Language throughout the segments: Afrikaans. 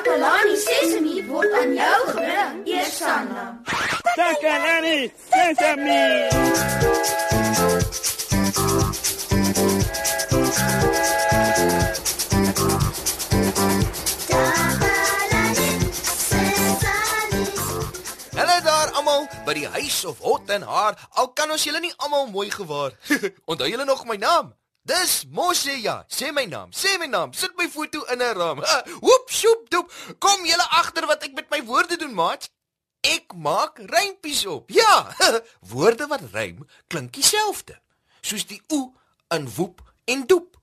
Takalani Sesemi word aan jou gebring, Eersanna. Takalani Sesemi. Hallo daar almal by die huis of hot en haar. Al kan ons julle nie almal mooi gewaar. Onthou julle nog my naam? Dis Moshe ja. Sê my naam. Sê my naam. Sit my foto in 'n raam. Woep sjoep doep. Kom julle agter wat ek met my woorde doen, maat. Ek maak rympies op. Ja. woorde wat rym klink dieselfde. Soos die oe in woep en doep.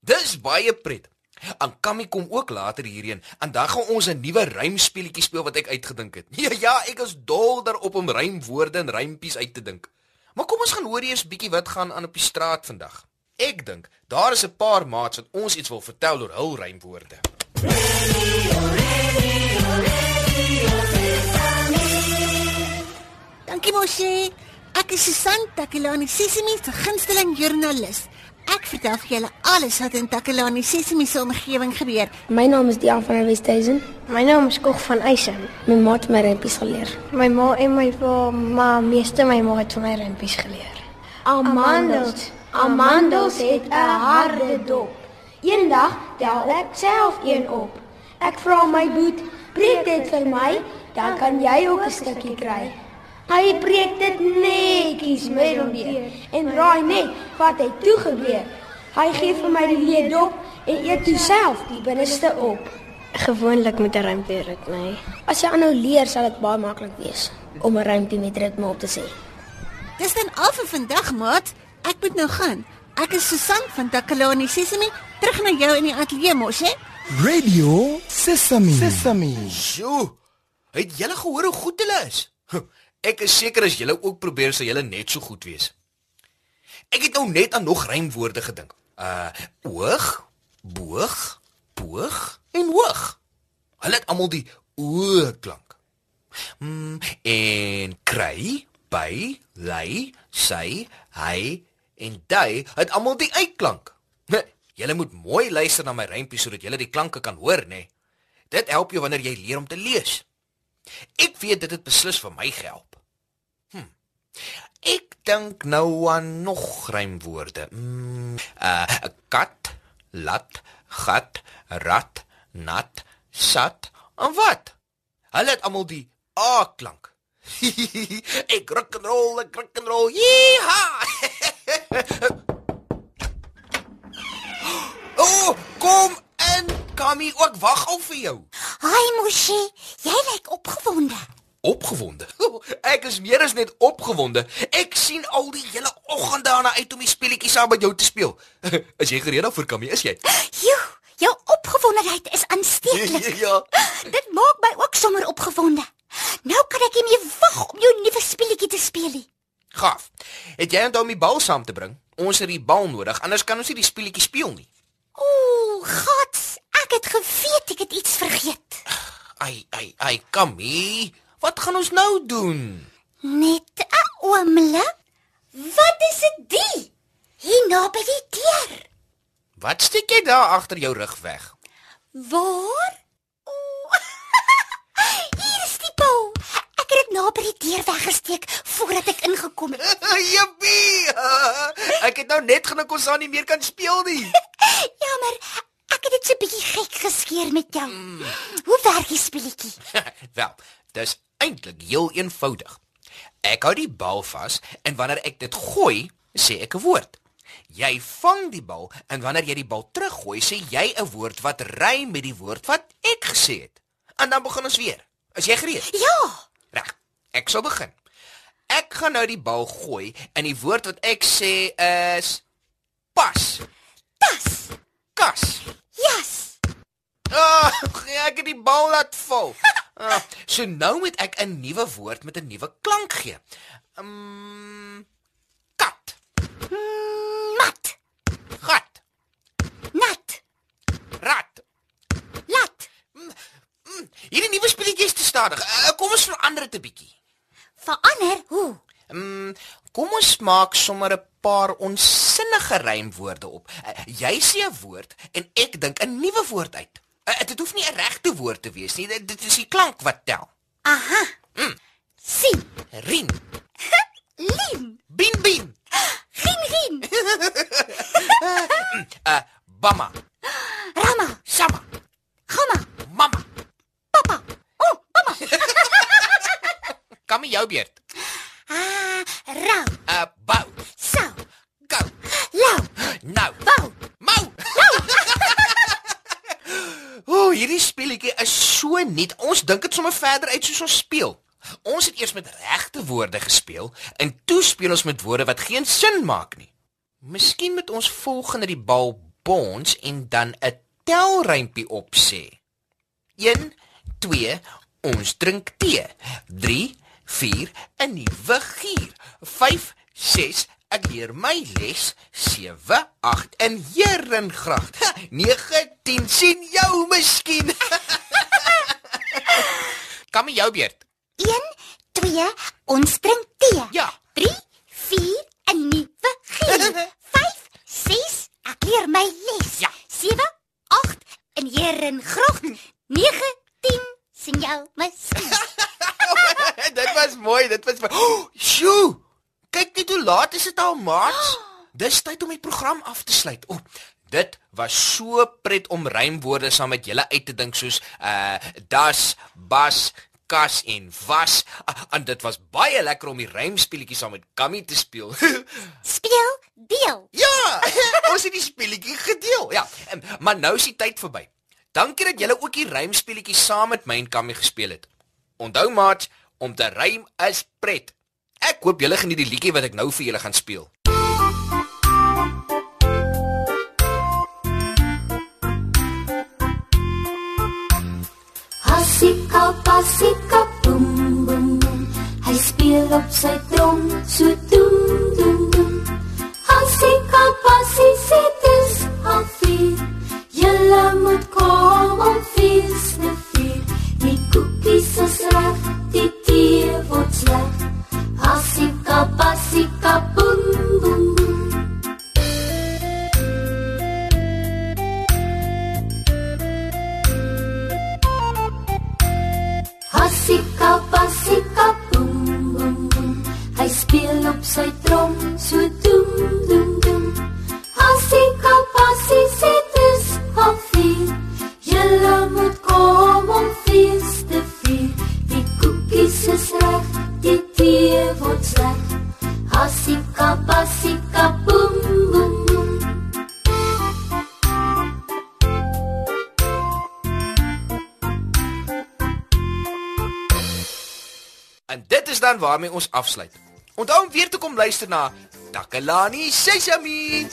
Dis baie pret. Ankami kom ook later hierheen en dan gaan ons 'n nuwe rymspeletjie speel wat ek uitgedink het. Ja ja, ek is dol daarop om rymwoorde en rympies uit te dink. Maar kom ons gaan hoor eers bietjie wat gaan aan op die straat vandag. Ek dink daar is 'n paar maats wat ons iets wil vertel oor hul rymwoorde. Dankie Moshe. Ek is Susan Takelani Sesimi se gunsteling joernalis. Ek vertel vir julle alles wat in Takelani Sesimi se omgewing gebeur. My naam is Dian van der Westhuizen. My naam is Kog van Eisen. My ma het my rempies geleer. My ma en my pa, maar meeste my ma het vir my rempies geleer. Amandels. Amandels het 'n harde dop. Eendag tel ek self een op. Ek vra my boet, "Breek dit vir my, dan kan jy ook 'n stukkie kry." Hy breek dit netjies middeldeer en raai net wat hy toe gebeur. Hy gee vir my die leë dop en eet toe self die binneste op. Gewoonlik met 'n rympie ritme. As jy aanhou leer, sal dit baie maklik wees om 'n rympie met ritme op te sê. Dis dan al vir vandag, maat. Ek moet nou gaan. Ek is Susan van Takelani Sesimi. Terug na jou in die ateljee mos, hè? Radio Sesame. Sesame. Sjoe. Het julle gehoor hoe goed hulle is? Ek is seker as julle ook probeer sal julle net so goed wees. Ek het nou net aan nog rymwoorde gedink. Uh oog, boog, boog en hoog. Hulle het almal die o klank. Mm, en kry, by, lei, sy, hy en jy het almal die uitklank. Julle moet mooi luister na my rympie sodat julle die klanke kan hoor, nê. Nee. Dit help jou wanneer jy leer om te lees. Ek weet dit het beslis vir my gehelp. Hm. Ek dink nou aan nog rymwoorde. Mm, uh kat, lat, gat, rat, nat, sat. En wat? Hulle het almal die a klank. ek rock and roll, ek rock and roll. Yeeha! oh, kom in, Kami, ook wag al vir jou. Hi Moshe, jy lyk opgewonde. Opgewonde. Ek is meer as net opgewonde. Ek sien al die hele oggend daarna uit om die speletjie saam met jou te speel. Is jy gereed daarvoor, Kami? Is jy? Joe, jou opgewondenheid is aansteeklik. ja. Dit maak my ook sommer opgewonde. Nou kan ek nie meer wag om jou nuwe speletjie te speel nie. Gaaf. Het jy onthou om die bal saam te bring? Ons het die bal nodig, anders kan ons nie die speletjie speel nie. Ooh, gats, ek het geweet ek het iets vergeet. Ai, ai, ai, Kami. Wat gaan ons nou doen? Net 'n oomblik. Wat is dit die? Hier naby die deur. Wat steek jy daar agter jou rug weg? Waar? Ooh. Hier is die bal. Ek het dit naby die deur weggesteek voordat ek ingekom het. Jippie! Ek het nou net gedink ons sal nie meer kan speel nie. Jammer. Ek het dit so bietjie gek geskeer met jou. Hoe werk die speletjie? Wel, dis eintlik heel eenvoudig. Ek hou die bal vas en wanneer ek dit gooi, sê ek 'n woord. Jy vang die bal en wanneer jy die bal teruggooi, sê jy 'n woord wat rym met die woord wat ek gesê het. En dan begin ons weer. Is jy gereed? Ja. Reg. Ek sal begin. Ek gaan nou die bal gooi en die woord wat ek sê is pas. Tas. Kas. Jas. Ah, ek het die bal laat val. Ah, so nou moet ek 'n nuwe woord met 'n nuwe klank gee. Um kat, Mat. gat, Nat. rat. Lat. Hierdie nuwe speletjie is te stadig. Uh, kom ons verander dit 'n bietjie. Verander hoe? Um kom ons maak sommer 'n paar onsinnige rymwoorde op. Uh, jy sê 'n woord en ek dink 'n nuwe woord uit. Uh, dit hoef nie 'n regte woord te wees nie. Dit, dit is die klank wat tel. Aha. Sien. Rien, Lien. bin bin, Nou, Bou. Mau. O, oh, hierdie speletjie is so nuut. Ons dink dit sommer verder uit soos ons speel. Ons het eers met regte woorde gespeel en toe speel ons met woorde wat geen sin maak nie. Miskien moet ons volgende die bal bons en dan 'n telrympie opsê. 1 2 Ons drink tee. 3 4 'n nuwe gier. 5 6 Ek leer my les 7 8 in Herengracht. 9 10 sien jou miskien. Kom jou beurt. 1 2 Ons drink tee. Ja. 3 4 'n nuwe gier. 5 6 Ek leer my les. Ja. 7 8 in Herengracht. 9 10 sien jou miskien. dit was mooi, dit was mooi. Oh, sjoe. Kyk net hoe laat is dit al, maat. Dis tyd om die program af te sluit. O, oh, dit was so pret om rymwoorde saam met julle uit te dink soos uh das, bas, kas en was. Uh, en dit was baie lekker om die rymspeletjie saam met Kammy te speel. Speel deel. ja, ons het die speletjie gedeel. Ja, maar nou is die tyd verby. Dankie dat julle ook die rymspeletjie saam met my en Kammy gespeel het. Onthou maat, om te rym is pret. Ek hoop julle geniet die liedjie wat ek nou vir julle gaan speel. Hasika pasika boem boem boem. Hy speel op sy trom so En dit is dan waarmee ons afsluit. Onthou om weer te kom luister na Takalani Sesame.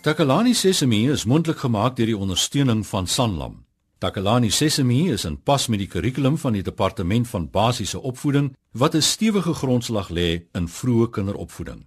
Takalani Sesame is mondelik gemaak deur die ondersteuning van Sanlam. Takalani Sesame is in pas met die kurrikulum van die Departement van Basiese Opvoeding wat 'n stewige grondslag lê in vroeë kinderopvoeding.